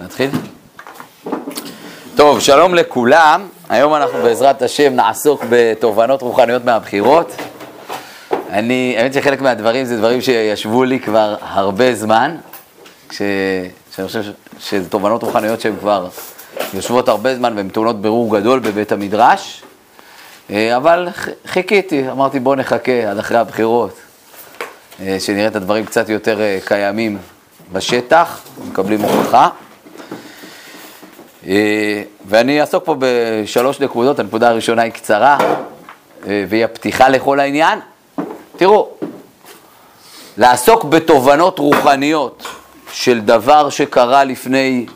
נתחיל? טוב, שלום לכולם. היום אנחנו בעזרת השם נעסוק בתובנות רוחניות מהבחירות. אני, האמת שחלק מהדברים זה דברים שישבו לי כבר הרבה זמן, כש, שאני חושב שזה תובנות רוחניות שהן כבר יושבות הרבה זמן והן טעונות ברור גדול בבית המדרש, אה, אבל חיכיתי, אמרתי בואו נחכה עד אחרי הבחירות, אה, שנראה את הדברים קצת יותר אה, קיימים בשטח, מקבלים הוכחה. ואני אעסוק פה בשלוש נקודות, הנקודה הראשונה היא קצרה, והיא הפתיחה לכל העניין. תראו, לעסוק בתובנות רוחניות של דבר שקרה לפני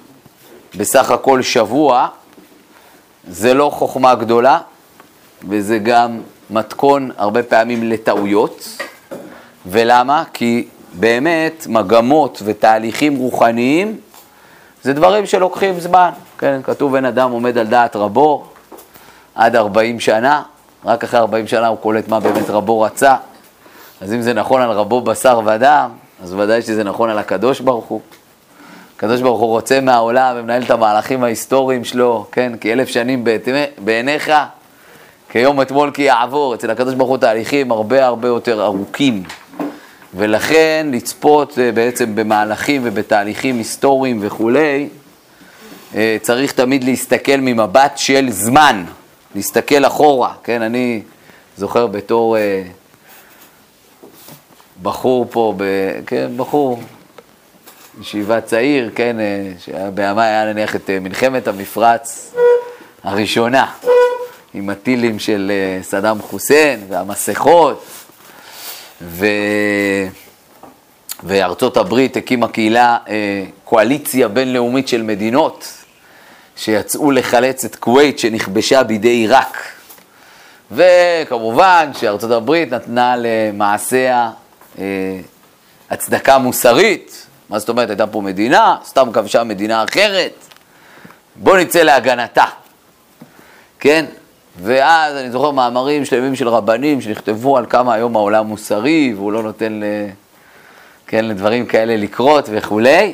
בסך הכל שבוע, זה לא חוכמה גדולה, וזה גם מתכון הרבה פעמים לטעויות. ולמה? כי באמת מגמות ותהליכים רוחניים זה דברים שלוקחים זמן. כן, כתוב בן אדם עומד על דעת רבו עד 40 שנה, רק אחרי 40 שנה הוא קולט מה באמת רבו רצה. אז אם זה נכון על רבו בשר ודם, אז ודאי שזה נכון על הקדוש ברוך הוא. הקדוש ברוך הוא רוצה מהעולם ומנהל את המהלכים ההיסטוריים שלו, כן, כי אלף שנים בעיניך, כיום אתמול כי יעבור. אצל הקדוש ברוך הוא תהליכים הרבה הרבה יותר ארוכים. ולכן לצפות אה, בעצם במהלכים ובתהליכים היסטוריים וכולי, צריך תמיד להסתכל ממבט של זמן, להסתכל אחורה, כן, אני זוכר בתור אה, בחור פה, ב, כן, בחור, ישיבה צעיר, כן, שבימי היה נניח את מלחמת המפרץ הראשונה, עם הטילים של סדאם חוסיין והמסכות, ו... וארצות הברית הקימה קהילה, אה, קואליציה בינלאומית של מדינות שיצאו לחלץ את כווית שנכבשה בידי עיראק. וכמובן שארצות הברית נתנה למעשיה אה, הצדקה מוסרית. מה זאת אומרת? הייתה פה מדינה, סתם כבשה מדינה אחרת. בואו נצא להגנתה. כן? ואז אני זוכר מאמרים שלמים של רבנים שנכתבו על כמה היום העולם מוסרי והוא לא נותן ל... כן, לדברים כאלה לקרות וכולי.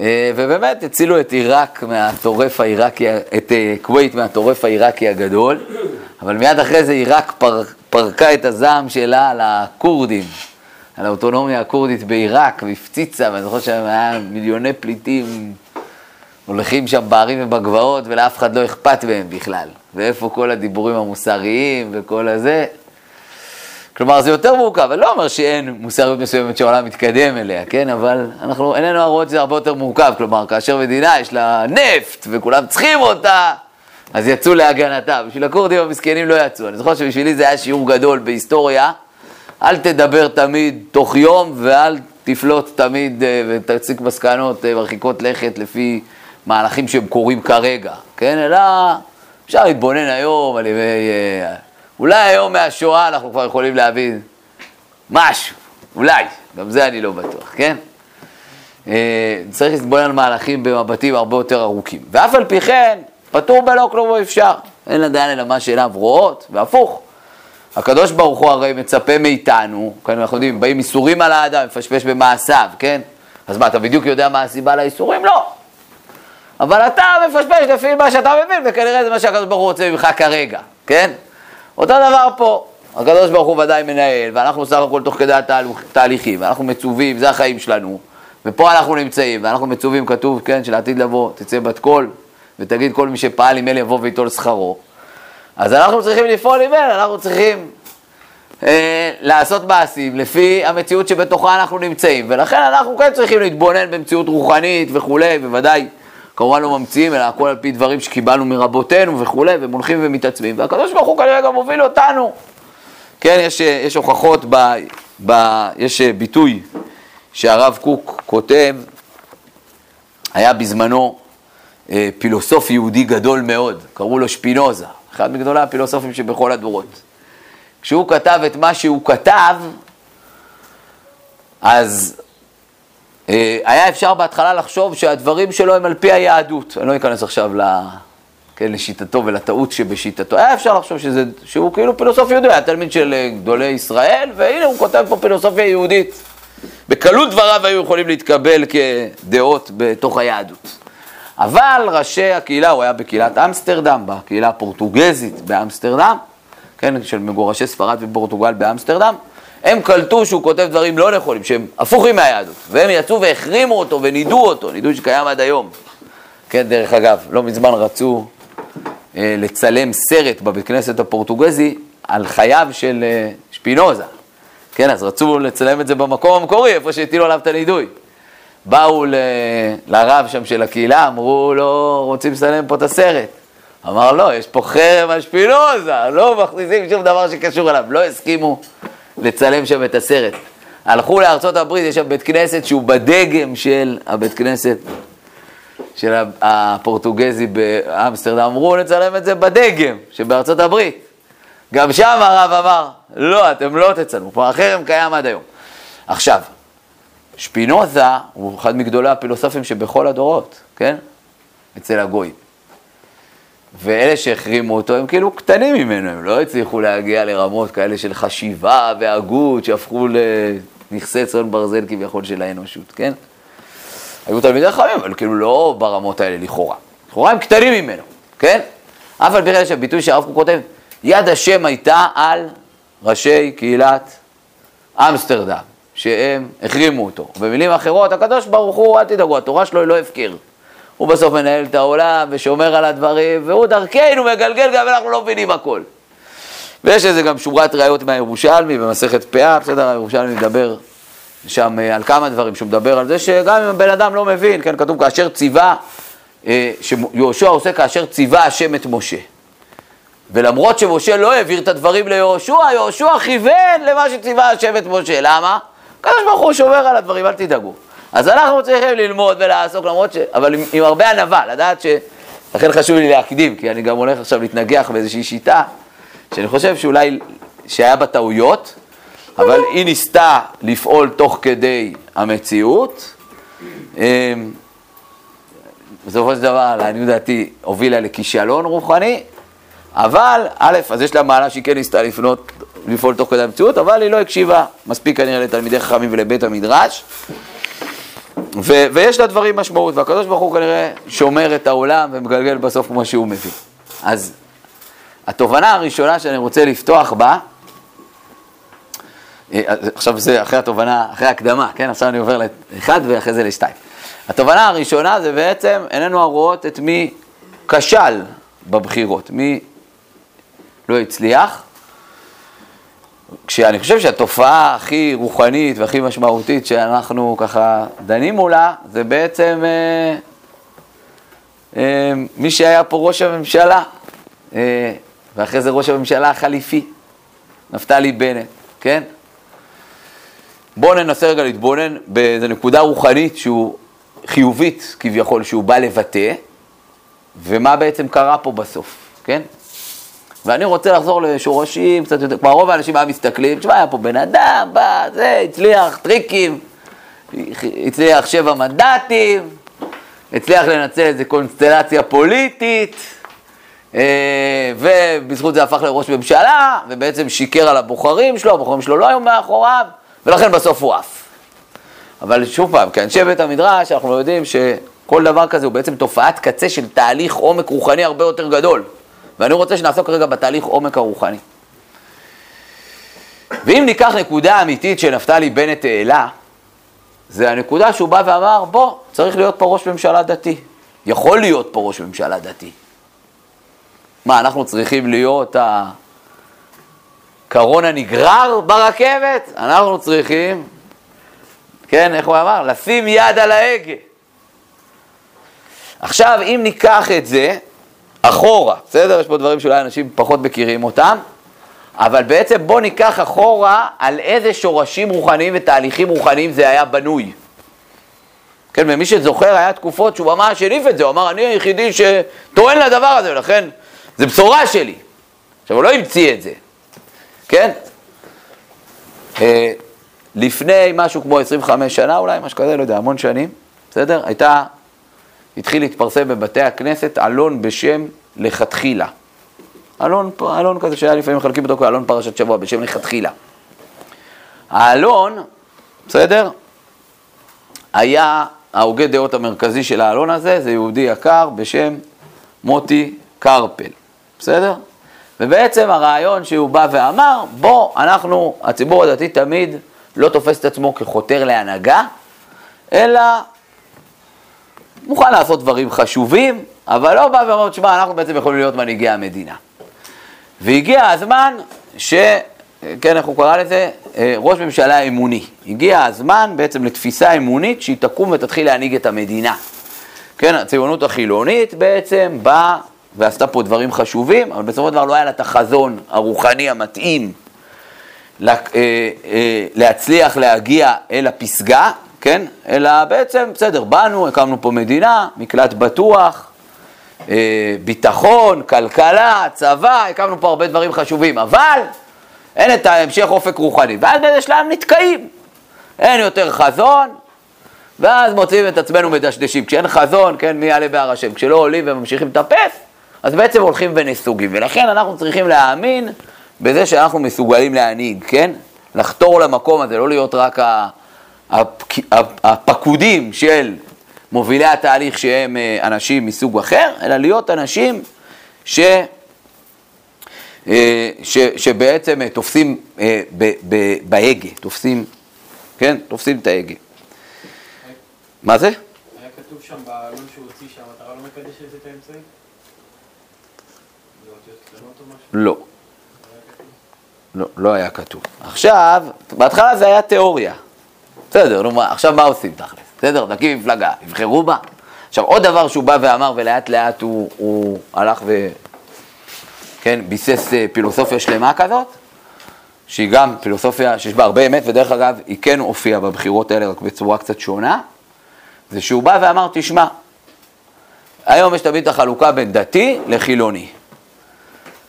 אה, ובאמת הצילו את עיראק מהטורף העיראקי, את אה, כווית מהטורף העיראקי הגדול, אבל מיד אחרי זה עיראק פר, פרקה את הזעם שלה על הכורדים, על האוטונומיה הכורדית בעיראק, והפציצה, ואני זוכר שהיה מיליוני פליטים הולכים שם בערים ובגבעות ולאף אחד לא אכפת מהם בכלל. ואיפה כל הדיבורים המוסריים וכל הזה. כלומר, זה יותר מורכב, אני לא אומר שאין מוסריות מסוימת שהעולם מתקדם אליה, כן? אבל אנחנו איננו הרואות שזה הרבה יותר מורכב. כלומר, כאשר מדינה יש לה נפט וכולם צריכים אותה, אז יצאו להגנתה. בשביל הכורדים המסכנים לא יצאו. אני זוכר שבשבילי זה היה שיעור גדול בהיסטוריה. אל תדבר תמיד תוך יום ואל תפלוט תמיד אה, ותציג מסקנות אה, מרחיקות לכת לפי מהלכים שהם קורים כרגע, כן? אלא אפשר להתבונן היום על ימי... אולי היום מהשואה אנחנו כבר יכולים להבין משהו, אולי, גם זה אני לא בטוח, כן? אה, צריך להתבונן על מהלכים במבטים הרבה יותר ארוכים. ואף על פי כן, פטור בלא כלום אפשר. אין לדעת אלא מה שאליו רואות, והפוך. הקדוש ברוך הוא הרי מצפה מאיתנו, כן, אנחנו יודעים, באים איסורים על האדם, מפשפש במעשיו, כן? אז מה, אתה בדיוק יודע מה הסיבה לאיסורים? לא. אבל אתה מפשפש לפי מה שאתה מבין, וכנראה זה מה שהקדוש ברוך הוא רוצה ממך כרגע, כן? אותו דבר פה, הקדוש ברוך הוא ודאי מנהל, ואנחנו סך הכל תוך כדי התהליכים, ואנחנו מצווים, זה החיים שלנו, ופה אנחנו נמצאים, ואנחנו מצווים, כתוב, כן, שלעתיד לבוא, תצא בת קול, ותגיד כל מי שפעל עם אל יבוא ויטול שכרו. אז אנחנו צריכים לפעול עם אל, אנחנו צריכים אה, לעשות מעשים לפי המציאות שבתוכה אנחנו נמצאים, ולכן אנחנו כן צריכים להתבונן במציאות רוחנית וכולי, בוודאי. כמובן לא ממציאים, אלא הכל על פי דברים שקיבלנו מרבותינו וכולי, והם הולכים ומתעצמים, והקדוש ברוך הוא כנראה גם מוביל אותנו. כן, יש, יש הוכחות, ב, ב, יש ביטוי שהרב קוק כותב, היה בזמנו אה, פילוסוף יהודי גדול מאוד, קראו לו שפינוזה, אחד מגדולי הפילוסופים שבכל הדורות. כשהוא כתב את מה שהוא כתב, אז היה אפשר בהתחלה לחשוב שהדברים שלו הם על פי היהדות. אני לא אכנס עכשיו ל... כן, לשיטתו ולטעות שבשיטתו. היה אפשר לחשוב שזה, שהוא כאילו פילוסוף יהודי, היה תלמיד של אה, גדולי ישראל, והנה הוא כותב פה פילוסופיה יהודית. בקלות דבריו היו יכולים להתקבל כדעות בתוך היהדות. אבל ראשי הקהילה, הוא היה בקהילת אמסטרדם, בקהילה הפורטוגזית באמסטרדם, כן, של מגורשי ספרד ופורטוגל באמסטרדם, הם קלטו שהוא כותב דברים לא נכונים, שהם הפוכים מהיהדות, והם יצאו והחרימו אותו ונידו אותו, נידוי שקיים עד היום. כן, דרך אגב, לא מזמן רצו אה, לצלם סרט בבית כנסת הפורטוגזי על חייו של אה, שפינוזה. כן, אז רצו לצלם את זה במקום המקורי, איפה שהטילו עליו את הנידוי. באו ל... לרב שם של הקהילה, אמרו לו, רוצים לצלם פה את הסרט. אמר, לא, יש פה חרם על שפינוזה, לא מכניסים שום דבר שקשור אליו. לא הסכימו לצלם שם את הסרט. הלכו לארצות הברית, יש שם בית כנסת שהוא בדגם של הבית כנסת של הפורטוגזי באמסטרדם. אמרו, נצלם את זה בדגם שבארצות הברית. גם שם הרב אמר, לא, אתם לא תצלמו, פה החרם קיים עד היום. עכשיו, שפינוזה הוא אחד מגדולי הפילוסופים שבכל הדורות, כן? אצל הגויים. ואלה שהחרימו אותו הם כאילו קטנים ממנו, הם לא הצליחו להגיע לרמות כאלה של חשיבה והגות שהפכו לנכסי צאן ברזל כביכול של האנושות, כן? היו תלמידי חכמים, אבל כאילו לא ברמות האלה לכאורה. לכאורה הם קטנים ממנו, כן? אף על פי כן שהביטוי שהרב קוק כותב, יד השם הייתה על ראשי קהילת אמסטרדם, שהם החרימו אותו. במילים אחרות, הקדוש ברוך הוא, אל תדאגו, התורה שלו היא לא הפקר. הוא בסוף מנהל את העולם ושומר על הדברים, והוא דרכנו מגלגל גם אנחנו לא מבינים הכל. ויש לזה גם שורת ראיות מהירושלמי במסכת פאה, בסדר, הירושלמי מדבר שם אה, על כמה דברים, שהוא מדבר על זה שגם אם הבן אדם לא מבין, כן, כתוב כאשר ציווה, אה, שיהושע עושה כאשר ציווה השם את משה. ולמרות שמשה לא העביר את הדברים ליהושע, יהושע כיוון למה שציווה השם את משה. למה? הקדוש ברוך הוא שומר על הדברים, אל תדאגו. אז אנחנו צריכים ללמוד ולעסוק, למרות ש... אבל עם, עם הרבה ענווה, לדעת ש... לכן חשוב לי להקדים, כי אני גם הולך עכשיו להתנגח באיזושהי שיטה, שאני חושב שאולי, שהיה בה טעויות, אבל היא ניסתה לפעול תוך כדי המציאות. אמ, בסופו של דבר, לעניות דעתי, הובילה לכישלון רוחני, אבל, א', אז יש לה מעלה שהיא כן ניסתה לפנות, לפעול תוך כדי המציאות, אבל היא לא הקשיבה מספיק כנראה לתלמידי חכמים ולבית המדרש. ו- ויש לדברים משמעות, והקדוש ברוך הוא כנראה שומר את העולם ומגלגל בסוף כמו שהוא מבין. אז התובנה הראשונה שאני רוצה לפתוח בה, אה, עכשיו זה אחרי התובנה, אחרי ההקדמה, כן? עכשיו אני עובר לאחד ואחרי זה לשתיים. התובנה הראשונה זה בעצם, איננו הרואות את מי כשל בבחירות, מי לא הצליח, כשאני חושב שהתופעה הכי רוחנית והכי משמעותית שאנחנו ככה דנים מולה, זה בעצם אה, אה, מי שהיה פה ראש הממשלה, אה, ואחרי זה ראש הממשלה החליפי, נפתלי בנט, כן? בואו ננסה רגע להתבונן באיזו נקודה רוחנית שהוא חיובית כביכול, שהוא בא לבטא, ומה בעצם קרה פה בסוף, כן? ואני רוצה לחזור לשורשים קצת יותר, כבר רוב האנשים היה מסתכלים, תשמע, היה פה בן אדם, בא, זה, הצליח, טריקים, הצליח שבע מנדטים, הצליח לנצל איזה קונסטלציה פוליטית, אה, ובזכות זה הפך לראש ממשלה, ובעצם שיקר על הבוחרים שלו, הבוחרים שלו לא היו מאחוריו, ולכן בסוף הוא עף. אבל שוב פעם, כאנשי בית המדרש, אנחנו יודעים שכל דבר כזה הוא בעצם תופעת קצה של תהליך עומק רוחני הרבה יותר גדול. ואני רוצה שנעסוק רגע בתהליך עומק הרוחני. ואם ניקח נקודה אמיתית שנפתלי בנט העלה, זה הנקודה שהוא בא ואמר, בוא, צריך להיות פה ראש ממשלה דתי. יכול להיות פה ראש ממשלה דתי. מה, אנחנו צריכים להיות הקרון הנגרר ברכבת? אנחנו צריכים, כן, איך הוא אמר? לשים יד על ההגה. עכשיו, אם ניקח את זה, אחורה, בסדר? יש פה דברים שאולי אנשים פחות מכירים אותם, אבל בעצם בוא ניקח אחורה על איזה שורשים רוחניים ותהליכים רוחניים זה היה בנוי. כן, ומי שזוכר, היה תקופות שהוא ממש הניף את זה, הוא אמר, אני היחידי שטוען לדבר הזה, ולכן זה בשורה שלי. עכשיו, הוא לא המציא את זה, כן? אה, לפני משהו כמו 25 שנה אולי, משהו כזה, לא יודע, המון שנים, בסדר? הייתה התחיל להתפרסם בבתי הכנסת עלון בשם לכתחילה. עלון, עלון כזה שהיה לפעמים מחלקים אותו כאלון פרשת שבוע בשם לכתחילה. העלון, בסדר? היה ההוגה דעות המרכזי של העלון הזה, זה יהודי יקר בשם מוטי קרפל, בסדר? ובעצם הרעיון שהוא בא ואמר, בוא, אנחנו, הציבור הדתי תמיד לא תופס את עצמו כחותר להנהגה, אלא מוכן לעשות דברים חשובים, אבל לא בא ואומר, תשמע, אנחנו בעצם יכולים להיות מנהיגי המדינה. והגיע הזמן ש... כן, איך הוא קרא לזה? אה, ראש ממשלה אמוני. הגיע הזמן בעצם לתפיסה אמונית שהיא תקום ותתחיל להנהיג את המדינה. כן, הציונות החילונית בעצם באה ועשתה פה דברים חשובים, אבל בסופו של דבר לא היה לה את החזון הרוחני המתאים אה, אה, להצליח להגיע אל הפסגה, כן? אלא בעצם, בסדר, באנו, הקמנו פה מדינה, מקלט בטוח, ביטחון, כלכלה, צבא, הקמנו פה הרבה דברים חשובים, אבל אין את ההמשך אופק רוחני, ואז באיזה שלב נתקעים. אין יותר חזון, ואז מוצאים את עצמנו מדשדשים. כשאין חזון, כן, מי יעלה בהר השם? כשלא עולים וממשיכים לטפס, אז בעצם הולכים ונסוגים. ולכן אנחנו צריכים להאמין בזה שאנחנו מסוגלים להנהיג, כן? לחתור למקום הזה, לא להיות רק הפקודים של מובילי התהליך שהם אה, אנשים מסוג אחר, אלא להיות אנשים ש... אה, ש, שבעצם אה, תופסים בהגה, תופסים, כן? תופסים את ההגה. מה זה? היה כתוב שם בעלון שהוא הוציא שהמטרה לא מקדשת את האמצעים? לא. לא, לא היה כתוב. עכשיו, בהתחלה זה היה תיאוריה. בסדר, נו מה, עכשיו מה עושים תכלס? בסדר, נקים מפלגה, יבחרו בה. עכשיו, עוד דבר שהוא בא ואמר, ולאט לאט הוא, הוא הלך ו... כן, ביסס אה, פילוסופיה שלמה כזאת, שהיא גם פילוסופיה שיש בה הרבה אמת, ודרך אגב, היא כן הופיעה בבחירות האלה רק בצורה קצת שונה, זה שהוא בא ואמר, תשמע, היום יש תמיד את החלוקה בין דתי לחילוני.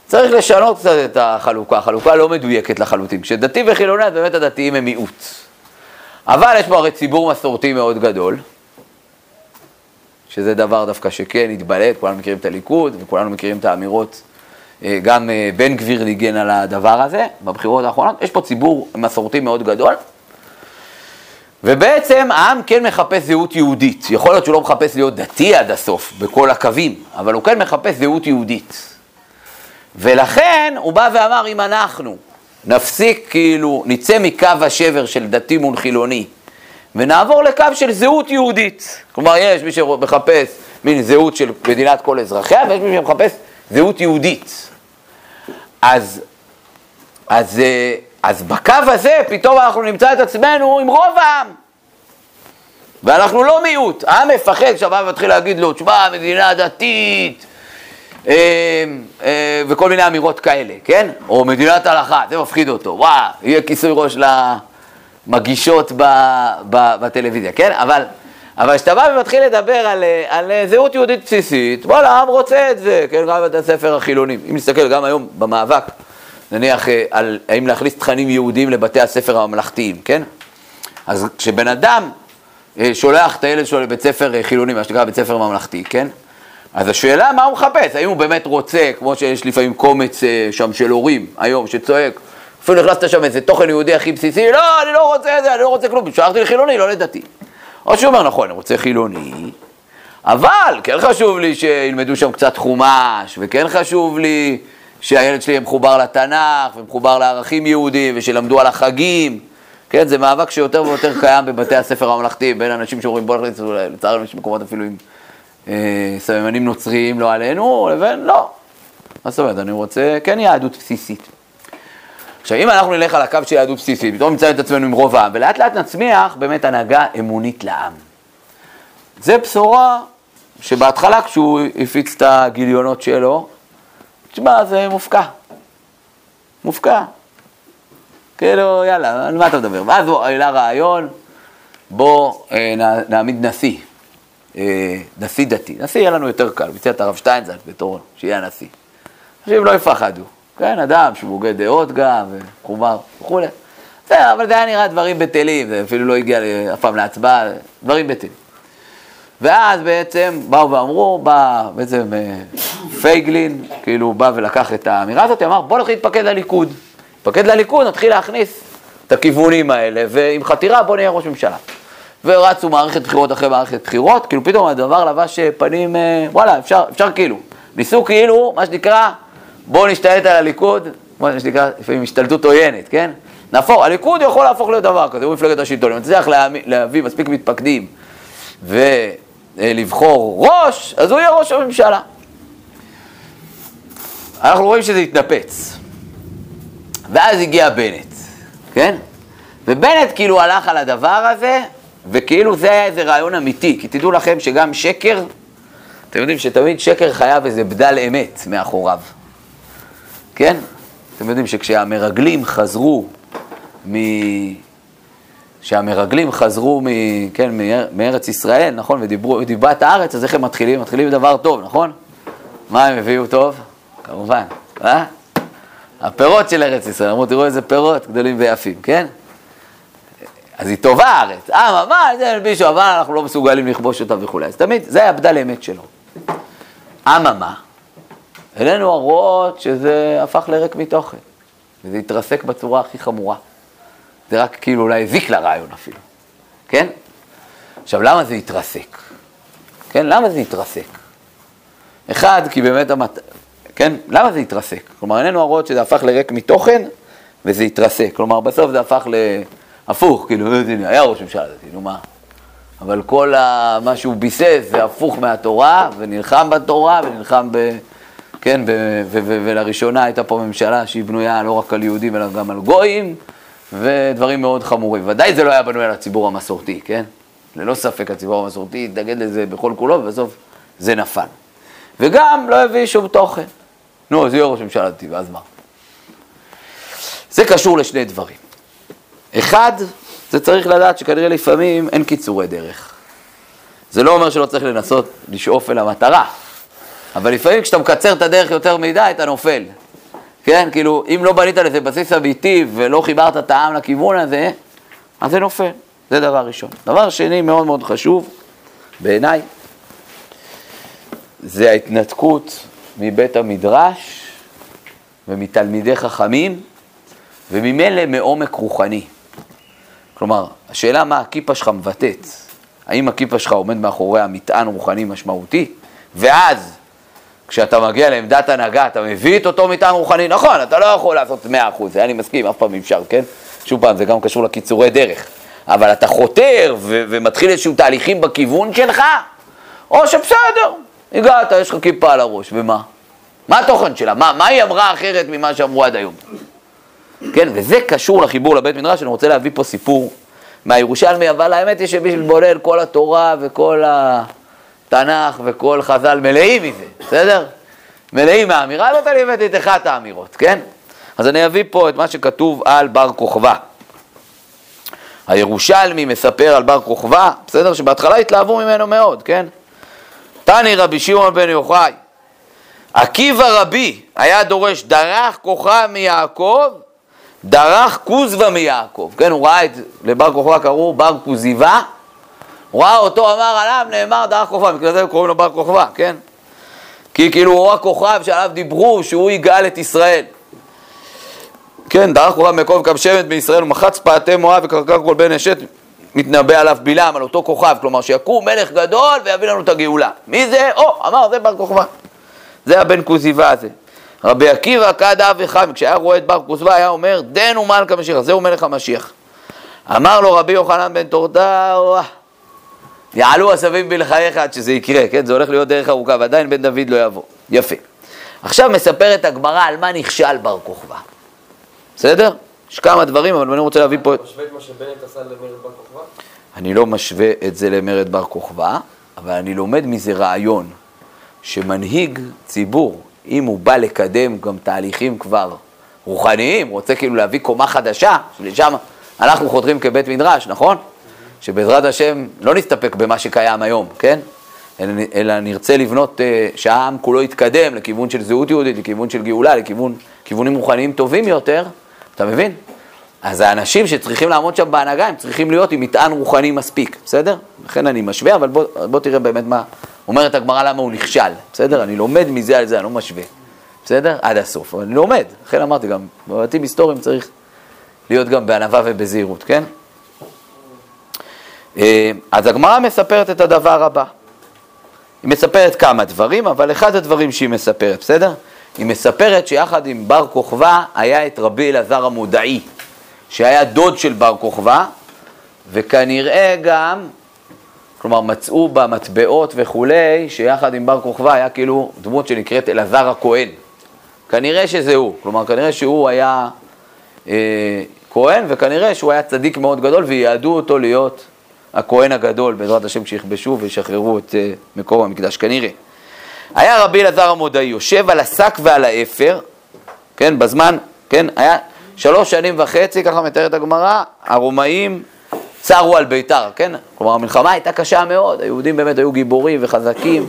צריך לשנות קצת את החלוקה, החלוקה לא מדויקת לחלוטין. כשדתי וחילוני, אז באמת הדתיים הם מיעוט. אבל יש פה הרי ציבור מסורתי מאוד גדול, שזה דבר דווקא שכן התבלט, כולנו מכירים את הליכוד, וכולנו מכירים את האמירות אה, גם אה, בן גביר ניגן על הדבר הזה בבחירות האחרונות. יש פה ציבור מסורתי מאוד גדול, ובעצם העם כן מחפש זהות יהודית. יכול להיות שהוא לא מחפש להיות דתי עד הסוף, בכל הקווים, אבל הוא כן מחפש זהות יהודית. ולכן הוא בא ואמר, אם אנחנו נפסיק, כאילו, נצא מקו השבר של דתי מול חילוני, ונעבור לקו של זהות יהודית. כלומר, יש מי שמחפש מין זהות של מדינת כל אזרחיה, ויש מי שמחפש זהות יהודית. אז, אז, אה, אז בקו הזה פתאום אנחנו נמצא את עצמנו עם רוב העם. ואנחנו לא מיעוט. העם מפחד כשהעם מתחיל להגיד לו, תשמע, מדינה דתית, וכל מיני אמירות כאלה, כן? או מדינת הלכה, זה מפחיד אותו. וואו, יהיה כיסוי ראש למגישות ב, בטלוויזיה, כן? אבל... אבל כשאתה בא ומתחיל לדבר על, על זהות יהודית בסיסית, וואלה, העם רוצה את זה, כן, גם בבתי הספר החילונים. אם נסתכל גם היום במאבק, נניח אה, על האם להכניס תכנים יהודיים לבתי הספר הממלכתיים, כן? אז כשבן אדם אה, שולח את הילד שלו לבית ספר אה, חילוני, מה שנקרא בית ספר ממלכתי, כן? אז השאלה מה הוא מחפש, האם הוא באמת רוצה, כמו שיש לפעמים קומץ שם של הורים היום שצועק, אפילו נכנסת שם איזה תוכן יהודי הכי בסיסי, לא, אני לא רוצה את זה, אני לא רוצה כלום, שלחתי לחילוני, לא לדתי. או שהוא אומר, נכון, אני רוצה חילוני, אבל כן חשוב לי שילמדו שם קצת חומש, וכן חשוב לי שהילד שלי יהיה מחובר לתנ"ך, ומחובר לערכים יהודיים, ושילמדו על החגים. כן, זה מאבק שיותר ויותר קיים בבתי הספר הממלכתיים, בין אנשים שאומרים בוא נכניס, לצערנו יש מקומות אפילו עם אה, סממנים נוצריים, לא עלינו, לבין לא. מה זאת אומרת, אני רוצה כן יהדות בסיסית. עכשיו, אם אנחנו נלך על הקו של יהדות בסיסית, פתאום נמצא את עצמנו עם רוב העם, ולאט לאט נצמיח באמת הנהגה אמונית לעם. זה בשורה שבהתחלה כשהוא הפיץ את הגיליונות שלו, תשמע, זה מופקע. מופקע. כאילו, יאללה, על מה אתה מדבר? ואז הוא העלה רעיון, בוא אה, נעמיד נשיא, אה, נשיא דתי. נשיא יהיה לנו יותר קל, מציע את הרב שטיינזלד בתור שיהיה הנשיא. אנשים לא יפחדו. כן, אדם שמוגה דעות גם, ומחובר וכולי. בסדר, אבל זה היה נראה דברים בטלים, זה אפילו לא הגיע אף פעם להצבעה, דברים בטלים. ואז בעצם באו ואמרו, בא בעצם אה, פייגלין, כאילו בא ולקח את האמירה הזאת, אמר בוא נתחיל להתפקד לליכוד. להתפקד לליכוד, נתחיל להכניס את הכיוונים האלה, ועם חתירה בוא נהיה ראש ממשלה. ורצו מערכת בחירות אחרי מערכת בחירות, כאילו פתאום הדבר לבש פנים, אה, וואלה, אפשר, אפשר כאילו. ניסו כאילו, מה שנקרא, בואו נשתלט על הליכוד, מה שנקרא, לפעמים השתלטות עוינת, כן? נהפוך, הליכוד יכול להפוך להיות דבר כזה, הוא מפלגת השלטון, אם תצליח להביא מספיק מתפקדים ולבחור ראש, אז הוא יהיה ראש הממשלה. אנחנו רואים שזה התנפץ. ואז הגיע בנט, כן? ובנט כאילו הלך על הדבר הזה, וכאילו זה היה איזה רעיון אמיתי, כי תדעו לכם שגם שקר, אתם יודעים שתמיד שקר חייב איזה בדל אמת מאחוריו, כן? אתם יודעים שכשהמרגלים חזרו מ... שהמרגלים חזרו מ... כן, מארץ ישראל, נכון, ודיברו, דיבת הארץ, אז איך הם מתחילים? מתחילים דבר טוב, נכון? מה הם הביאו טוב? כמובן, אה? הפירות של ארץ ישראל, אמרו, תראו איזה פירות גדולים ויפים, כן? אז היא טובה הארץ, אה, מה, זה מישהו, אבל אנחנו לא מסוגלים לכבוש אותה וכולי. אז תמיד, זה היה בדל אמת שלו. אממה, אלינו הרואות שזה הפך לריק מתוכן, וזה התרסק בצורה הכי חמורה. זה רק כאילו אולי הזיק לרעיון אפילו, כן? עכשיו, למה זה התרסק? כן, למה זה התרסק? אחד, כי באמת המת... כן, למה זה התרסק? כלומר, איננו הרואות שזה הפך לריק מתוכן וזה התרסק. כלומר, בסוף זה הפך להפוך, כאילו, היה ראש ממשלה דתי, נו מה? אבל כל ה... מה שהוא ביסס זה הפוך מהתורה, ונלחם בתורה, ונלחם ב... כן, ב... ו... ו... ולראשונה הייתה פה ממשלה שהיא בנויה לא רק על יהודים, אלא גם על גויים, ודברים מאוד חמורים. ודאי זה לא היה בנוי על הציבור המסורתי, כן? ללא ספק הציבור המסורתי התנגד לזה בכל כולו, ובסוף זה נפל. וגם לא הביא שום תוכן. נו, אז יהיה ראש ממשלה דתי, ואז מה? זה קשור לשני דברים. אחד, זה צריך לדעת שכנראה לפעמים אין קיצורי דרך. זה לא אומר שלא צריך לנסות לשאוף אל המטרה, אבל לפעמים כשאתה מקצר את הדרך יותר מדי, אתה נופל. כן, כאילו, אם לא בנית לזה בסיס אמיתי ולא חיברת את העם לכיוון הזה, אז זה נופל. זה דבר ראשון. דבר שני מאוד מאוד חשוב, בעיניי, זה ההתנתקות מבית המדרש ומתלמידי חכמים, וממילא מעומק רוחני. כלומר, השאלה מה הכיפה שלך מבטאת, האם הכיפה שלך עומד מאחוריה מטען רוחני משמעותי, ואז כשאתה מגיע לעמדת הנהגה, אתה מביא את אותו מטען רוחני, נכון, אתה לא יכול לעשות 100%, זה אני מסכים, אף פעם אי אפשר, כן? שוב פעם, זה גם קשור לקיצורי דרך. אבל אתה חותר ו- ומתחיל איזשהו תהליכים בכיוון שלך, או שבסדר, הגעת, יש לך כיפה על הראש, ומה? מה התוכן שלה? מה, מה היא אמרה אחרת ממה שאמרו עד היום? כן, וזה קשור לחיבור לבית מדרש, אני רוצה להביא פה סיפור מהירושלמי, אבל האמת היא שבשביל בולל כל התורה וכל התנ"ך וכל חז"ל מלאים מזה, בסדר? מלאים מהאמירה הזאת, אני הבאתי את אחת האמירות, כן? אז אני אביא פה את מה שכתוב על בר כוכבא. הירושלמי מספר על בר כוכבא, בסדר? שבהתחלה התלהבו ממנו מאוד, כן? תני רבי שמעון בן יוחאי, עקיבא רבי היה דורש דרך כוכב מיעקב, דרך כוזבה מיעקב, כן, הוא ראה את, לבר כוכבא קראו בר כוזיבה, הוא ראה אותו, אמר עליו, נאמר דרך כוכבא, בגלל זה קוראים לו בר כוכבא, כן? כי כאילו הוא הכוכב שעליו דיברו שהוא יגאל את ישראל. כן, דרך כוכב מקום קו שבת בישראל ומחץ פעתי מואב וקרקר כל בן אשת מתנבא עליו בלעם, על אותו כוכב, כלומר שיקום מלך גדול ויביא לנו את הגאולה. מי זה? או, אמר, זה בר כוכבא. זה הבן כוזיבה הזה. רבי עקיבא כד אב וחם, כשהיה רואה את בר כוזיבה היה אומר, דן ומלכה משיח, זהו מלך המשיח. אמר לו רבי יוחנן בן תורתאו, יעלו עשבים בלחייך עד שזה יקרה, כן? זה הולך להיות דרך ארוכה, ועדיין בן דוד לא יבוא. יפה. עכשיו מספרת הגמרא על מה נכשל בר כוכבא. בסדר? יש כמה דברים, אבל אני רוצה להביא פה... אתה משווה את מה שבנט עשה למרד בר כוכבא? אני לא משווה את זה למרד בר כוכבא, אבל אני לומד מזה רעיון, שמנהיג ציבור, אם הוא בא לקדם גם תהליכים כבר רוחניים, רוצה כאילו להביא קומה חדשה, שלשם אנחנו חותרים כבית מדרש, נכון? שבעזרת השם לא נסתפק במה שקיים היום, כן? אלא, אלא נרצה לבנות, אה, שהעם כולו יתקדם לכיוון של זהות יהודית, לכיוון של גאולה, לכיוונים רוחניים טובים יותר, אתה מבין? אז האנשים שצריכים לעמוד שם בהנהגה, הם צריכים להיות עם מטען רוחני מספיק, בסדר? לכן אני משווה, אבל בוא, בוא תראה באמת מה אומרת הגמרא למה הוא נכשל, בסדר? אני לומד מזה על זה, אני לא משווה, בסדר? עד הסוף, אבל אני לומד. לכן אמרתי גם, בבתים היסטוריים צריך להיות גם בענווה ובזהירות, כן? אה, אז הגמרא מספרת את הדבר הבא. היא מספרת כמה דברים, אבל אחד הדברים שהיא מספרת, בסדר? היא מספרת שיחד עם בר כוכבא היה את רבי אלעזר המודעי, שהיה דוד של בר כוכבא, וכנראה גם, כלומר מצאו במטבעות וכולי, שיחד עם בר כוכבא היה כאילו דמות שנקראת אלעזר הכהן. כנראה שזה הוא, כלומר כנראה שהוא היה אה, כהן, וכנראה שהוא היה צדיק מאוד גדול, וייעדו אותו להיות הכהן הגדול, בעזרת השם, כשיכבשו וישחררו את אה, מקום המקדש, כנראה. היה רבי אלעזר המודעי יושב על השק ועל האפר, כן, בזמן, כן, היה שלוש שנים וחצי, ככה מתארת הגמרא, הרומאים צרו על ביתר, כן? כלומר, המלחמה הייתה קשה מאוד, היהודים באמת היו גיבורים וחזקים,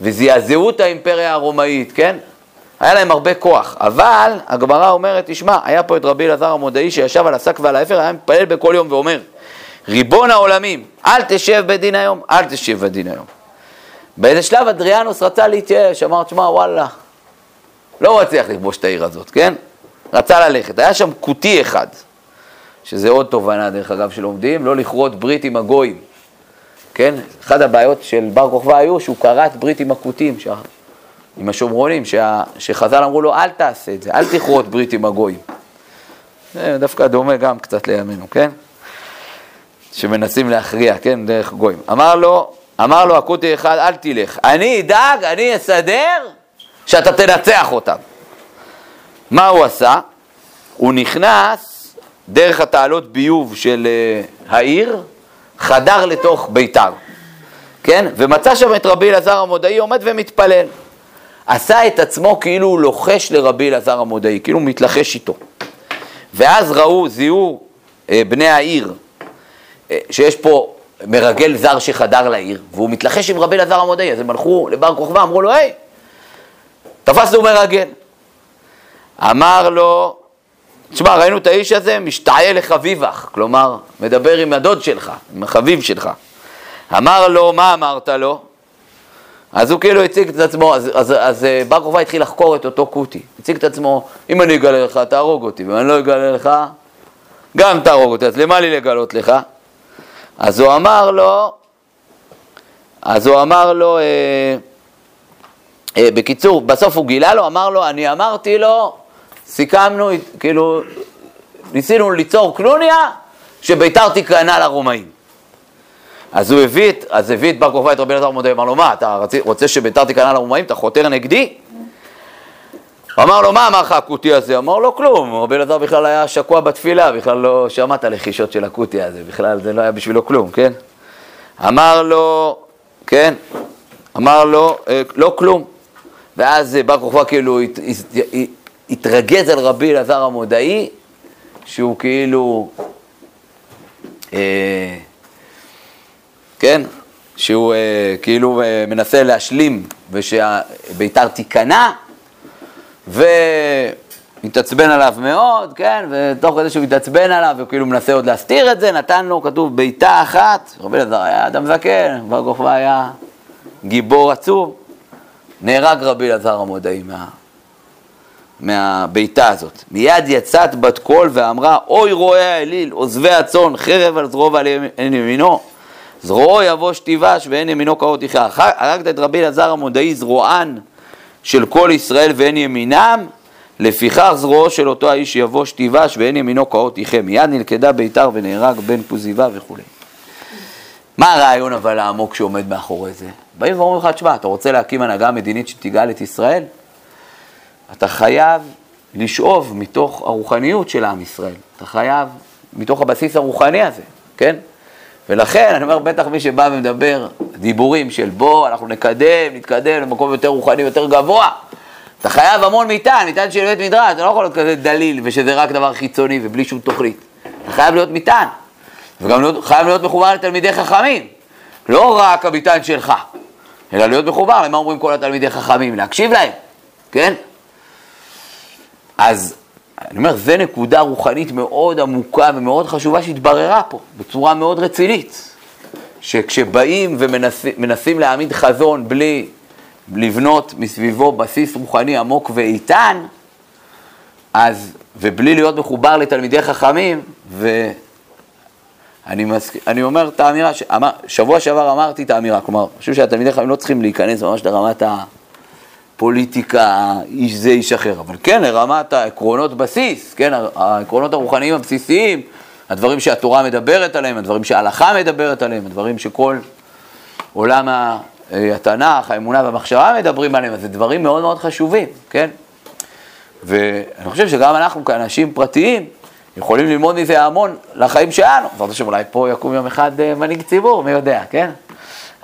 וזעזעו את האימפריה הרומאית, כן? היה להם הרבה כוח, אבל הגמרא אומרת, תשמע, היה פה את רבי אלעזר המודעי שישב על השק ועל האפר, היה מתפלל בכל יום ואומר, ריבון העולמים, אל תשב בדין היום, אל תשב בדין היום. באיזה שלב אדריאנוס רצה להתייאש, אמר, תשמע, וואלה, לא מצליח לכבוש את העיר הזאת, כן? רצה ללכת. היה שם כותי אחד, שזה עוד תובנה, דרך אגב, שלומדים, לא לכרות ברית עם הגויים, כן? אחת הבעיות של בר כוכבא היו שהוא כרת ברית עם הכותים, שה... עם השומרונים, שה... שחז"ל אמרו לו, אל תעשה את זה, אל תכרות ברית עם הגויים. זה דווקא דומה גם קצת לימינו, כן? שמנסים להכריע, כן, דרך גויים. אמר לו, אמר לו הכותי אחד, אל תלך, אני אדאג, אני אסדר שאתה תנצח אותם. מה הוא עשה? הוא נכנס דרך התעלות ביוב של uh, העיר, חדר לתוך ביתר, כן? ומצא שם את רבי אלעזר המודעי עומד ומתפלל. עשה את עצמו כאילו הוא לוחש לרבי אלעזר המודעי, כאילו הוא מתלחש איתו. ואז ראו, זיהו uh, בני העיר, uh, שיש פה מרגל זר שחדר לעיר, והוא מתלחש עם רבי אלעזר המודעי, אז הם הלכו לבר כוכבא, אמרו לו, היי, תפסנו מרגל. אמר לו, תשמע, ראינו את האיש הזה, משתעיה לחביבך, כלומר, מדבר עם הדוד שלך, עם החביב שלך. אמר לו, מה אמרת לו? אז הוא כאילו הציג את עצמו, אז, אז, אז אה, בר כוכבא התחיל לחקור את אותו כותי. הציג את עצמו, אם אני אגלה לך, תהרוג אותי, ואם אני לא אגלה לך, גם תהרוג אותי, אז למה לי לגלות לך? אז הוא אמר לו, אז הוא אמר לו, אה, אה, בקיצור, בסוף הוא גילה לו, אמר לו, אני אמרתי לו, סיכמנו, כאילו, ניסינו ליצור קלוניה, שביתר תיכנע לרומאים. אז הוא הביא אז הביא את בר כוכבא את רבי אלעזר מודעי, אמר לו, מה, אתה רוצה שביתר תיכנע לרומאים? אתה חותר נגדי? אמר לו, מה אמר לך הכותי הזה? אמר לו, כלום, רבי אלעזר בכלל היה שקוע בתפילה, בכלל לא שמע את הלחישות של הכותי הזה, בכלל זה לא היה בשבילו כלום, כן? אמר לו, כן, אמר לו, אה, לא כלום. ואז בר כוכבא כאילו התרגז על רבי אלעזר המודעי, שהוא כאילו, אה, כן, שהוא אה, כאילו אה, מנסה להשלים ושביתר תיכנע, והתעצבן עליו מאוד, כן, ותוך כדי שהוא התעצבן עליו, הוא כאילו מנסה עוד להסתיר את זה, נתן לו, כתוב, בעיטה אחת, רבי אלעזר היה אדם זקן, בר כוכבא היה גיבור עצוב, נהרג רבי אלעזר המודעי מה... מהבעיטה הזאת. מיד יצאת בת קול ואמרה, אוי רועי האליל, עוזבי הצאן, חרב על זרוע ועל ימינו, זרועו יבוש תיבש ואין ימינו קרות יחיה. הרגת את רבי אלעזר המודעי זרוען של כל ישראל ואין ימינם, לפיכך זרועו של אותו האיש יבוש תיבש ואין ימינו קרות יחיה. מיד נלכדה ביתר ונהרג בן פוזיבה וכולי. מה הרעיון אבל העמוק שעומד מאחורי זה? באים ואומרים לך, תשמע, אתה רוצה להקים הנהגה מדינית שתגאל את ישראל? אתה חייב לשאוב מתוך הרוחניות של עם ישראל. אתה חייב, מתוך הבסיס הרוחני הזה, כן? ולכן, אני אומר, בטח מי שבא ומדבר דיבורים של בוא, אנחנו נקדם, נתקדם למקום יותר רוחני, יותר גבוה, אתה חייב המון מטען, מטען של בית מדרש, אתה לא יכול להיות כזה דליל ושזה רק דבר חיצוני ובלי שום תוכנית. אתה חייב להיות מטען, וגם להיות, חייב להיות מחובר לתלמידי חכמים, לא רק המטען שלך, אלא להיות מחובר למה אומרים כל התלמידי חכמים, להקשיב להם, כן? אז אני אומר, זו נקודה רוחנית מאוד עמוקה ומאוד חשובה שהתבררה פה, בצורה מאוד רצינית. שכשבאים ומנסים להעמיד חזון בלי לבנות מסביבו בסיס רוחני עמוק ואיתן, אז, ובלי להיות מחובר לתלמידי חכמים, אני, מס... אני אומר את האמירה, ש... שבוע שעבר אמרתי את האמירה, כלומר, אני חושב שהתלמידי חכמים לא צריכים להיכנס ממש לרמת הפוליטיקה, איש זה, איש אחר, אבל כן לרמת העקרונות בסיס, כן, העקרונות הרוחניים הבסיסיים, הדברים שהתורה מדברת עליהם, הדברים שההלכה מדברת עליהם, הדברים שכל עולם התנ"ך, האמונה והמחשבה מדברים עליהם, אז זה דברים מאוד מאוד חשובים, כן? ואני חושב שגם אנחנו כאנשים פרטיים יכולים ללמוד מזה המון לחיים שלנו. זאת אומרת שאולי פה יקום יום אחד אה, מנהיג ציבור, מי יודע, כן?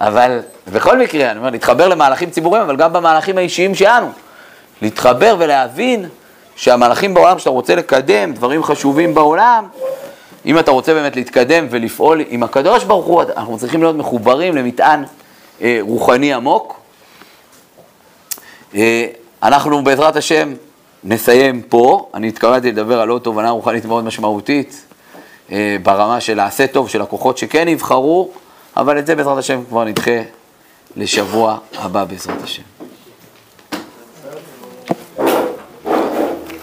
אבל בכל מקרה, אני אומר, להתחבר למהלכים ציבוריים, אבל גם במהלכים האישיים שלנו. להתחבר ולהבין שהמהלכים בעולם שאתה רוצה לקדם, דברים חשובים בעולם, אם אתה רוצה באמת להתקדם ולפעול עם הקדוש ברוך הוא, אנחנו צריכים להיות מחוברים למטען אה, רוחני עמוק. אה, אנחנו בעזרת השם נסיים פה. אני התכוונתי לדבר על עוד תובנה רוחנית מאוד משמעותית אה, ברמה של העשה טוב של הכוחות שכן יבחרו, אבל את זה בעזרת השם כבר נדחה לשבוע הבא בעזרת השם.